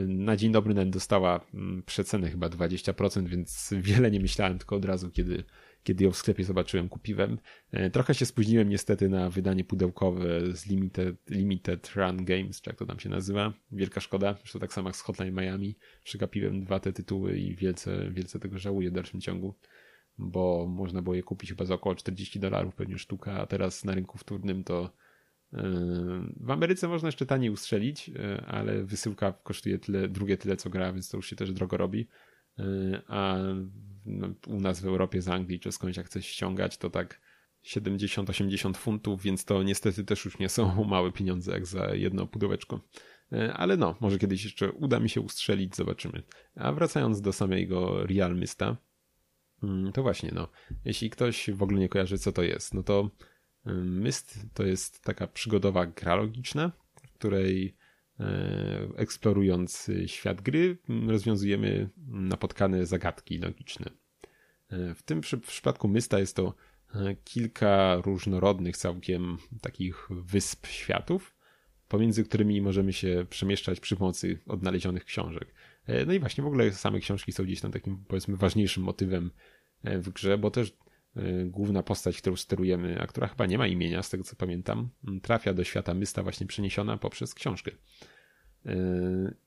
Na dzień dobry nawet dostała mm, przecenę chyba 20%, więc wiele nie myślałem, tylko od razu, kiedy kiedy ją w sklepie zobaczyłem, kupiłem. E, trochę się spóźniłem niestety na wydanie pudełkowe z Limited, Limited Run Games, czy jak to tam się nazywa. Wielka szkoda, zresztą tak samo jak z Hotline Miami. Przegapiłem dwa te tytuły i wielce, wielce tego żałuję w dalszym ciągu, bo można było je kupić chyba za około 40 dolarów pewnie sztuka, a teraz na rynku wtórnym to w Ameryce można jeszcze taniej ustrzelić, e, ale wysyłka kosztuje tyle, drugie tyle co gra, więc to już się też drogo robi. A no, u nas w Europie z Anglii czy skądś jak chcesz ściągać, to tak 70-80 funtów, więc to niestety też już nie są małe pieniądze jak za jedno pudełeczko. E, ale no, może kiedyś jeszcze uda mi się ustrzelić, zobaczymy. A wracając do samego Real Mista, mm, to właśnie, no, jeśli ktoś w ogóle nie kojarzy, co to jest, no to Myst to jest taka przygodowa gra logiczna, w której E, eksplorując świat gry, rozwiązujemy napotkane zagadki logiczne. E, w tym przypadku Mysta jest to e, kilka różnorodnych całkiem takich wysp światów, pomiędzy którymi możemy się przemieszczać przy pomocy odnalezionych książek. No i właśnie w ogóle same książki są gdzieś tam takim powiedzmy ważniejszym motywem w grze, bo też główna postać, którą sterujemy, a która chyba nie ma imienia, z tego co pamiętam, trafia do świata Mysta właśnie przeniesiona poprzez książkę.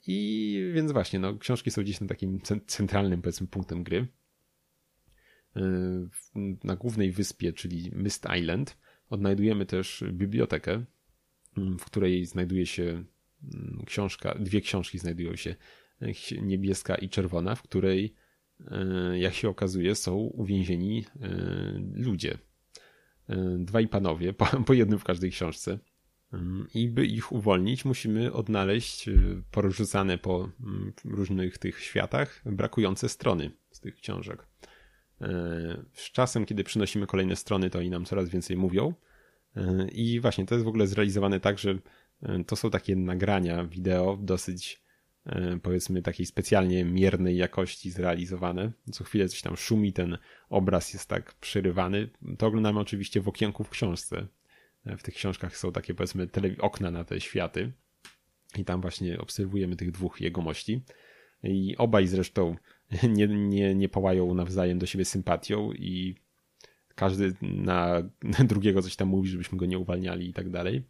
I więc właśnie, no, książki są gdzieś na takim centralnym, powiedzmy, punktem gry. Na głównej wyspie, czyli Mist Island, odnajdujemy też bibliotekę, w której znajduje się książka, dwie książki znajdują się, niebieska i czerwona, w której jak się okazuje, są uwięzieni e, ludzie. E, dwaj panowie, po, jednym w każdej książce. Mm, I by ich uwolnić, musimy odnaleźć porzucane po mm, różnych tych światach brakujące strony z tych książek. Z czasem, kiedy przynosimy kolejne strony, to oni nam coraz więcej mówią. I właśnie to jest w ogóle zrealizowane tak, że to są takie nagrania wideo dosyć E, powiedzmy takiej specjalnie miernej jakości zrealizowane. Co chwilę coś tam szumi, ten obraz jest tak przerywany. To oglądamy oczywiście w okienku w książce. E, w tych książkach są takie powiedzmy okna na te światy i tam właśnie obserwujemy tych dwóch jegomości. I obaj zresztą nie, nie, nie połają nawzajem do siebie sympatią i każdy na drugiego coś tam mówi, żebyśmy go nie uwalniali i tak dalej.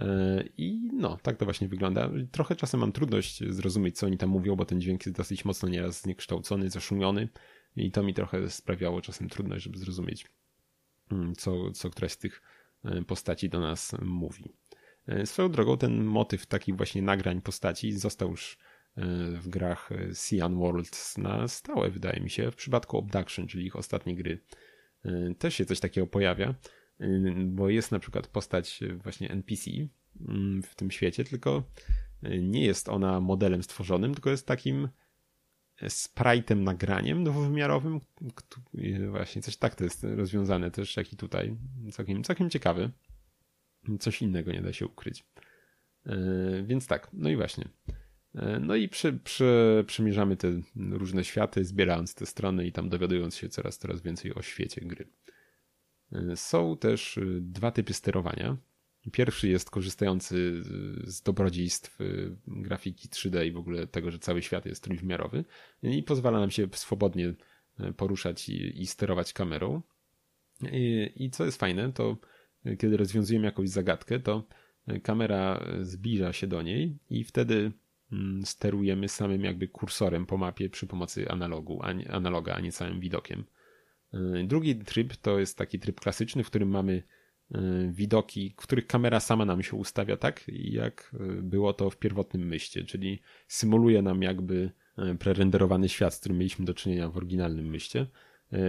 E, I no, tak to właśnie wygląda. Trochę czasem mam trudność zrozumieć, co oni tam mówią, bo ten dźwięk jest dosyć mocno nieraz zniekształcony, zaszumiony i to mi trochę sprawiało czasem trudność, żeby zrozumieć, mm, co, co któraś z tych e, postaci do nas mówi. E, swoją drogą ten motyw takich właśnie nagrań postaci został już w grach Cyan Worlds na stałe, wydaje mi się. W przypadku Abduction, czyli ich ostatniej gry, też się coś takiego pojawia bo jest na przykład postać właśnie NPC mm, w tym świecie, tylko nie jest ona modelem stworzonym, tylko jest takim sprite'em nagraniem dwuwymiarowym. Właśnie coś tak to jest rozwiązane też, jak i tutaj. Całkiem, całkiem ciekawy. Coś innego nie da się ukryć. E, więc tak, no i właśnie. E, no i przy, przy, przymierzamy te różne światy, zbierając te strony i tam dowiadując się coraz, coraz więcej o świecie gry. Są też y, dwa typy sterowania. Pierwszy jest korzystający z dobrodziejstw y, grafiki 3D i w ogóle tego, że cały świat jest trójwymiarowy i pozwala nam się swobodnie y, poruszać i, i sterować kamerą. I, I, co jest fajne, to kiedy rozwiązujemy jakąś zagadkę, to kamera zbliża się do niej i wtedy mm, sterujemy samym jakby kursorem po mapie przy pomocy analogu, analoga, a nie całym widokiem. E, drugi tryb to jest taki tryb klasyczny, w którym mamy e, widoki, w których kamera sama nam się ustawia tak, jak e, było to w pierwotnym myście, czyli symuluje nam jakby prerenderowany świat, z którym mieliśmy do czynienia w oryginalnym myście.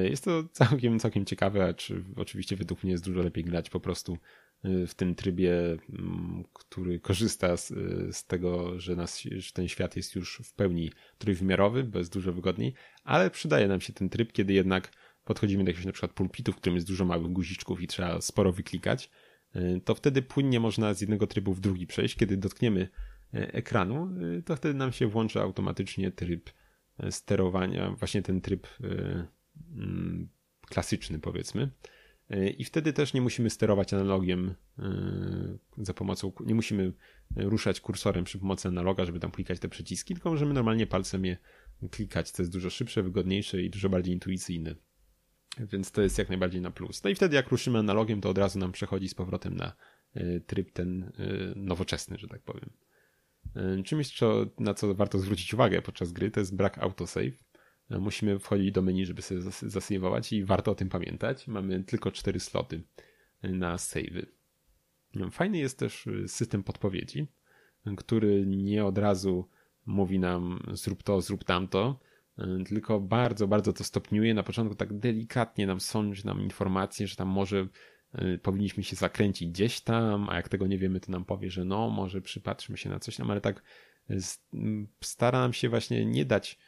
Jest to całkiem, całkiem ciekawe, czy oczywiście według mnie jest dużo lepiej grać po prostu w tym trybie, mm, który korzysta z, z tego, że, nas, że ten świat jest już w pełni trójwymiarowy, bo jest dużo wygodniej, ale przydaje nam się ten tryb, kiedy jednak podchodzimy do jakiegoś na przykład pulpitu, w którym jest dużo małych guziczków i trzeba sporo wyklikać, e, to wtedy płynnie można z jednego trybu w drugi przejść. Kiedy dotkniemy e, ekranu, e, to wtedy nam się włącza automatycznie tryb sterowania, właśnie ten tryb mm, klasyczny powiedzmy. I wtedy też nie musimy sterować analogiem za pomocą, nie musimy ruszać kursorem przy pomocy analoga, żeby tam klikać te przyciski, tylko możemy normalnie palcem je klikać, co jest dużo szybsze, wygodniejsze i dużo bardziej intuicyjne. Więc to jest jak najbardziej na plus. No i wtedy jak ruszymy analogiem, to od razu nam przechodzi z powrotem na y, tryb ten y, nowoczesny, że tak powiem. Y, czymś, co, na co warto zwrócić uwagę podczas gry, to jest brak autosave. Musimy wchodzić do menu, żeby sobie zasejwować i warto o tym pamiętać. Mamy tylko cztery sloty na savey. Fajny jest też system podpowiedzi, który nie od razu mówi nam zrób to, zrób tamto, E, tylko bardzo, bardzo to stopniuje. Na początku tak delikatnie nam sądzi nam informację, że tam może e, powinniśmy się zakręcić gdzieś tam, a jak tego nie wiemy, to nam powie, że no, może przypatrzmy się na coś tam, ale tak stara nam się właśnie nie dać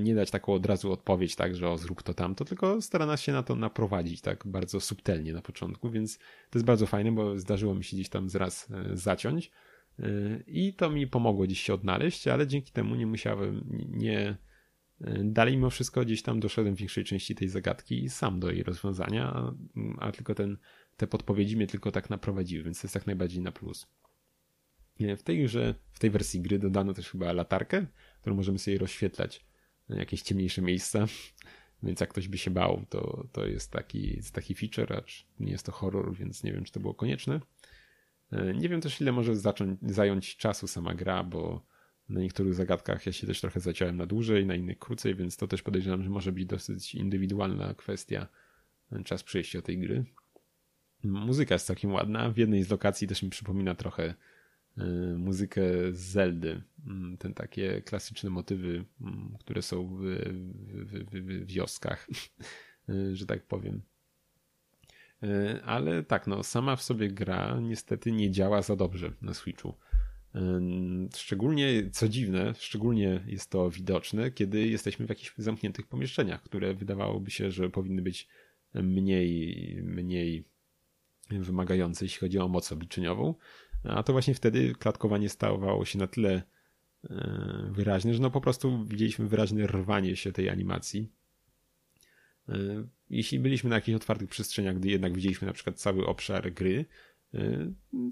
nie dać taką od razu odpowiedź, tak, że o zrób to tamto, tylko stara nas się na to naprowadzić tak bardzo subtelnie na początku, więc to jest bardzo fajne, bo zdarzyło mi się gdzieś tam zraz zaciąć i to mi pomogło gdzieś się odnaleźć, ale dzięki temu nie musiałem, nie, Dalej mimo wszystko gdzieś tam doszedłem w większej części tej zagadki sam do jej rozwiązania, a, tylko ten, te podpowiedzi mnie tylko tak naprowadziły, więc to jest jak najbardziej na plus. W tej grze, w tej wersji gry dodano też chyba latarkę, którą możemy sobie rozświetlać jakieś ciemniejsze miejsca, więc jak ktoś by się bał, to, to jest taki, taki feature, acz nie jest to horror, więc nie wiem, czy to było konieczne. Nie wiem też, ile może zacząć, zająć czasu sama gra, bo na niektórych zagadkach ja się też trochę zaciąłem na dłużej, na innych krócej, więc to też podejrzewam, że może być dosyć indywidualna kwestia czas przejścia tej gry. Muzyka jest całkiem ładna. W jednej z lokacji też mi przypomina trochę e, muzykę z Zeldy. Mm, ten takie klasyczne motywy, mm, które są w, w, w, w wioskach, e, że tak powiem. E, ale tak, no, sama w sobie gra niestety nie działa za dobrze na Switchu. Szczególnie, co dziwne, szczególnie jest to widoczne, kiedy jesteśmy w jakichś zamkniętych pomieszczeniach, które wydawałoby się, że powinny być mniej, mniej wymagające, jeśli chodzi o moc obliczeniową. A to właśnie wtedy klatkowanie stawało się na tyle e, wyraźne, że no po prostu widzieliśmy wyraźne rwanie się tej animacji. E, jeśli byliśmy na jakichś otwartych przestrzeniach, gdy jednak widzieliśmy na przykład cały obszar gry,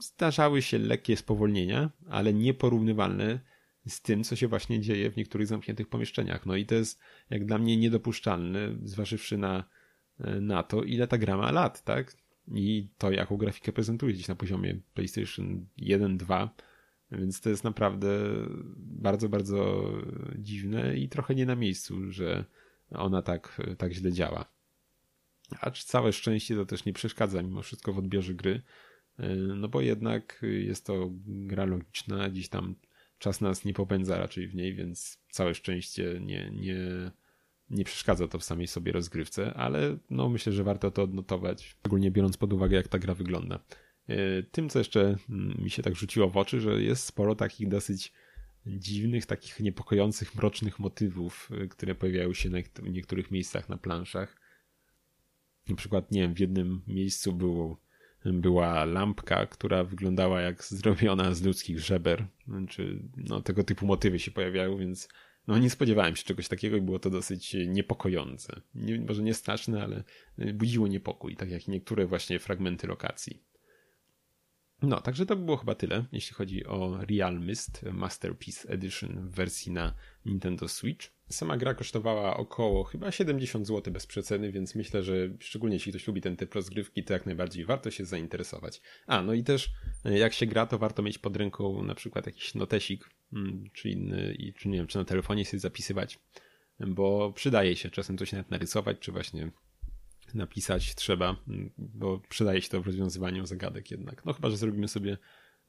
zdarzały się lekkie spowolnienia, ale nieporównywalne z tym, co się właśnie dzieje w niektórych zamkniętych pomieszczeniach. No i to jest jak dla mnie niedopuszczalne, zważywszy na na to, ile ta gra ma lat, tak? I to, jaką grafikę prezentuje gdzieś na poziomie PlayStation 1, 2. Więc to jest naprawdę bardzo, bardzo dziwne i trochę nie na miejscu, że ona tak, tak źle działa. Acz całe szczęście to też nie przeszkadza mimo wszystko w odbiorze gry, no bo jednak jest to gra logiczna, gdzieś tam czas nas nie popędza raczej w niej, więc całe szczęście nie, nie, nie przeszkadza to w samej sobie rozgrywce, ale no myślę, że warto to odnotować, szczególnie biorąc pod uwagę jak ta gra wygląda. E, tym, co jeszcze mm, mi się tak rzuciło w oczy, że jest sporo takich dosyć dziwnych, takich niepokojących, mrocznych motywów, e, które pojawiają się w niektórych miejscach na planszach. Na przykład, nie wiem, w jednym miejscu było, była lampka, która wyglądała jak zrobiona z ludzkich żeber, czy no, tego typu motywy się pojawiają, więc no nie spodziewałem się czegoś takiego i było to dosyć niepokojące. Nie, może nie straszne, ale budziło niepokój, tak jak niektóre właśnie fragmenty lokacji. No, także to było chyba tyle, jeśli chodzi o Real Mist Masterpiece Edition w wersji na Nintendo Switch. Sama gra kosztowała około chyba 70 zł bez przeceny, więc myślę, że szczególnie jeśli ktoś lubi ten typ rozgrywki, to jak najbardziej warto się zainteresować. A, no i też jak się gra, to warto mieć pod ręką na przykład jakiś notesik, mm, czy inny, czy nie wiem, czy na telefonie sobie zapisywać, bo przydaje się czasem coś nawet narysować, czy właśnie napisać trzeba, bo przydaje się to w rozwiązywaniu zagadek jednak. No chyba, że zrobimy sobie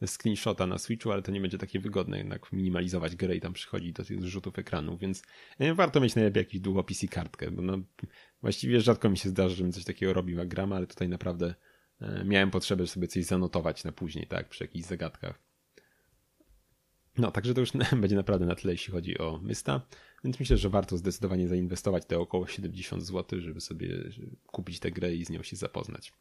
screenshota na Switchu, ale to nie będzie takie wygodne jednak minimalizować grę i tam przychodzi do tych zrzutów ekranu, więc e, warto mieć najlepiej jakiś długopis i kartkę, bo no, właściwie rzadko mi się zdarza, żebym coś takiego robił jak gram, ale tutaj naprawdę e, miałem potrzebę sobie coś zanotować na później, tak, przy jakichś zagadkach. No, także to już będzie naprawdę na tyle, jeśli chodzi o Mysta. Więc myślę, że warto zdecydowanie zainwestować te około 70 zł, żeby sobie kupić tę grę i z nią się zapoznać.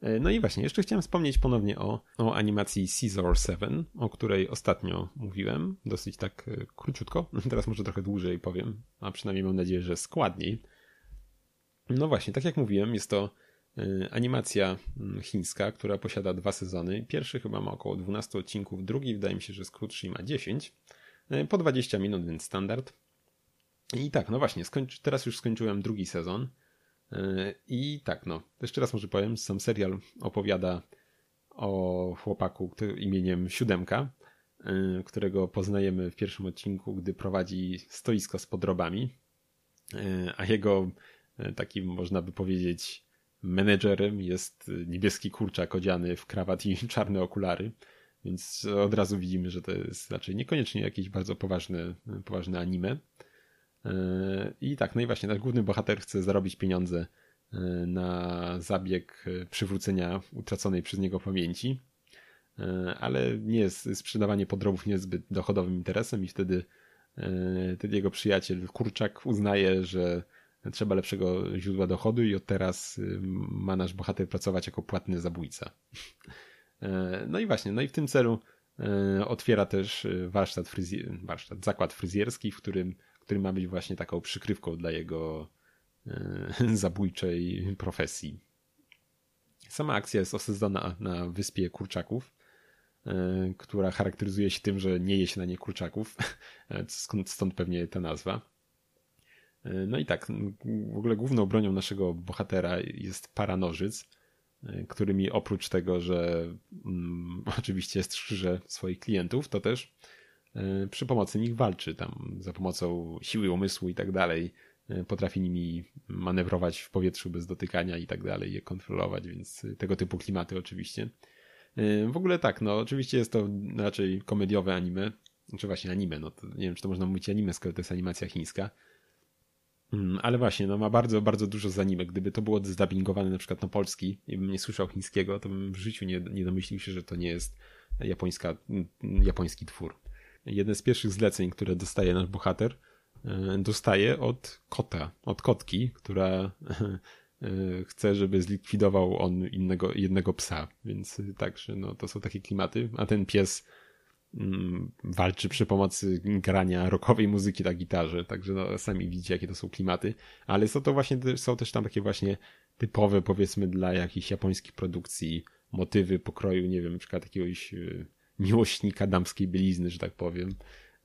E, no i właśnie, jeszcze chciałem wspomnieć ponownie o, o animacji Caesar 7, o której ostatnio mówiłem, dosyć tak e, króciutko, teraz może trochę dłużej powiem, a przynajmniej mam nadzieję, że składniej. No właśnie, tak jak mówiłem, jest to e, animacja mm, chińska, która posiada dwa sezony. Pierwszy chyba ma około 12 odcinków, drugi wydaje mi się, że jest krótszy ma 10. Po 20 minut, więc standard. I tak, no właśnie, skończy, teraz już skończyłem drugi sezon. E, I tak, no, jeszcze raz może powiem, sam serial opowiada o chłopaku imieniem Siódemka, e, którego poznajemy w pierwszym odcinku, gdy prowadzi stoisko z podrobami, e, a jego takim, można by powiedzieć, menedżerem jest niebieski kurczak odziany w krawat i czarne okulary, więc od razu widzimy, że to jest raczej niekoniecznie jakieś bardzo poważne, poważne anime. I tak, no i właśnie nasz główny bohater chce zarobić pieniądze e, na zabieg e, przywrócenia utraconej przez niego pamięci, e, ale nie jest sprzedawanie podrobów niezbyt dochodowym interesem i wtedy, wtedy jego przyjaciel Kurczak uznaje, że trzeba lepszego źródła dochodu i od teraz ma nasz bohater pracować jako płatny zabójca. No i właśnie, no i w tym celu otwiera też warsztat, fryzjer, warsztat zakład fryzjerski, w którym który ma być właśnie taką przykrywką dla jego e, zabójczej profesji. Sama akcja jest osadzona na wyspie kurczaków, e, która charakteryzuje się tym, że nie je się na nie kurczaków, e, stąd pewnie ta nazwa. No i tak, w ogóle główną bronią naszego bohatera jest paranożyc, którymi oprócz tego, że mm, oczywiście strzyże swoich klientów, to też przy pomocy nich walczy, tam za pomocą siły umysłu i tak dalej. E, potrafi nimi manewrować w powietrzu bez dotykania i tak dalej, je kontrolować, więc tego typu klimaty oczywiście. W ogóle tak, no oczywiście jest to raczej komediowe anime, znaczy właśnie anime, no to nie wiem, czy to można mówić anime, skoro to jest animacja chińska. Mm, ale właśnie, no ma bardzo, bardzo dużo z anime. Gdyby to było zdubbingowane na przykład na polski i bym nie słyszał chińskiego, to bym w życiu nie, nie domyślił się, że to nie jest japońska, japoński twór jedne z pierwszych zleceń, które dostaje nasz bohater, e, dostaje od kota, od kotki, która e, chce, żeby zlikwidował on innego, jednego psa. Więc także no, to są takie klimaty. A ten pies mm, walczy przy pomocy grania rockowej muzyki na gitarze, także no, sami widzicie, jakie to są klimaty. Ale są to właśnie, są też tam takie właśnie typowe, powiedzmy, dla jakichś japońskich produkcji motywy pokroju, nie wiem, na przykład jakiegoś e, miłośnika damskiej bielizny, że tak powiem.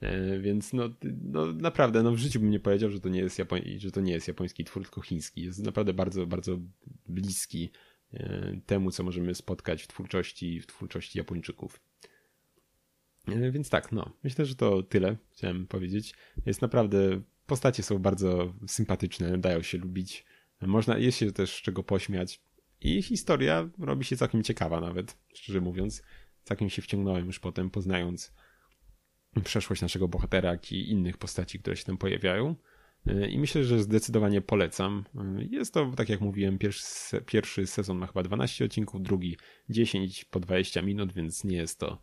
E, więc no, no naprawdę, no w życiu bym nie powiedział, że to nie jest, że to nie jest japoński twór, tylko chiński. Jest naprawdę bardzo, bardzo bliski e, temu, co możemy spotkać w twórczości, w twórczości Japończyków. E, więc tak, no, myślę, że to tyle chciałem powiedzieć. Jest naprawdę, postacie są bardzo sympatyczne, dają się lubić. Można, jest się też z czego pośmiać. I historia robi się całkiem ciekawa nawet, szczerze mówiąc. Całkiem się wciągnąłem już potem, poznając przeszłość naszego bohatera, jak i innych postaci, które się tam pojawiają. I myślę, że zdecydowanie polecam. Jest to, tak jak mówiłem, pierwszy, pierwszy sezon ma chyba 12 odcinków, drugi 10 po 20 minut, więc nie jest to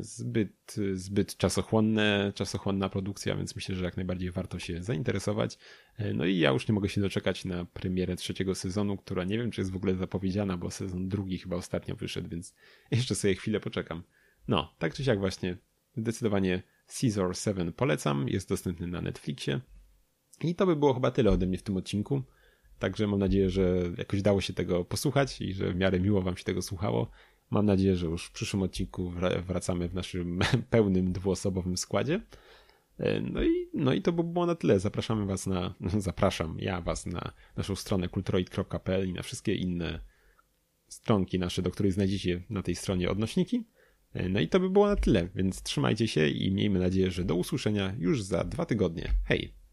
zbyt, zbyt czasochłonne, czasochłonna produkcja, więc myślę, że jak najbardziej warto się zainteresować. E, no i ja już nie mogę się doczekać na premierę trzeciego sezonu, która nie wiem, czy jest w ogóle zapowiedziana, bo sezon drugi chyba ostatnio wyszedł, więc jeszcze sobie chwilę poczekam. No, tak czy siak właśnie Zdecydowanie Caesar 7 polecam, jest dostępny na Netflixie. I to by było chyba tyle ode mnie w tym odcinku. Także mam nadzieję, że jakoś dało się tego posłuchać i że w miarę miło wam się tego słuchało. Mam nadzieję, że już w przyszłym odcinku wracamy w naszym pełnym dwuosobowym składzie. E, no i, no i to by było na tyle. Zapraszamy was na, zapraszam ja was na naszą stronę kulturoid.pl i na wszystkie inne stronki nasze, do których znajdziecie na tej stronie odnośniki. No i to by było na tyle, więc trzymajcie się i miejmy nadzieję, że do usłyszenia już za dwa tygodnie. Hej!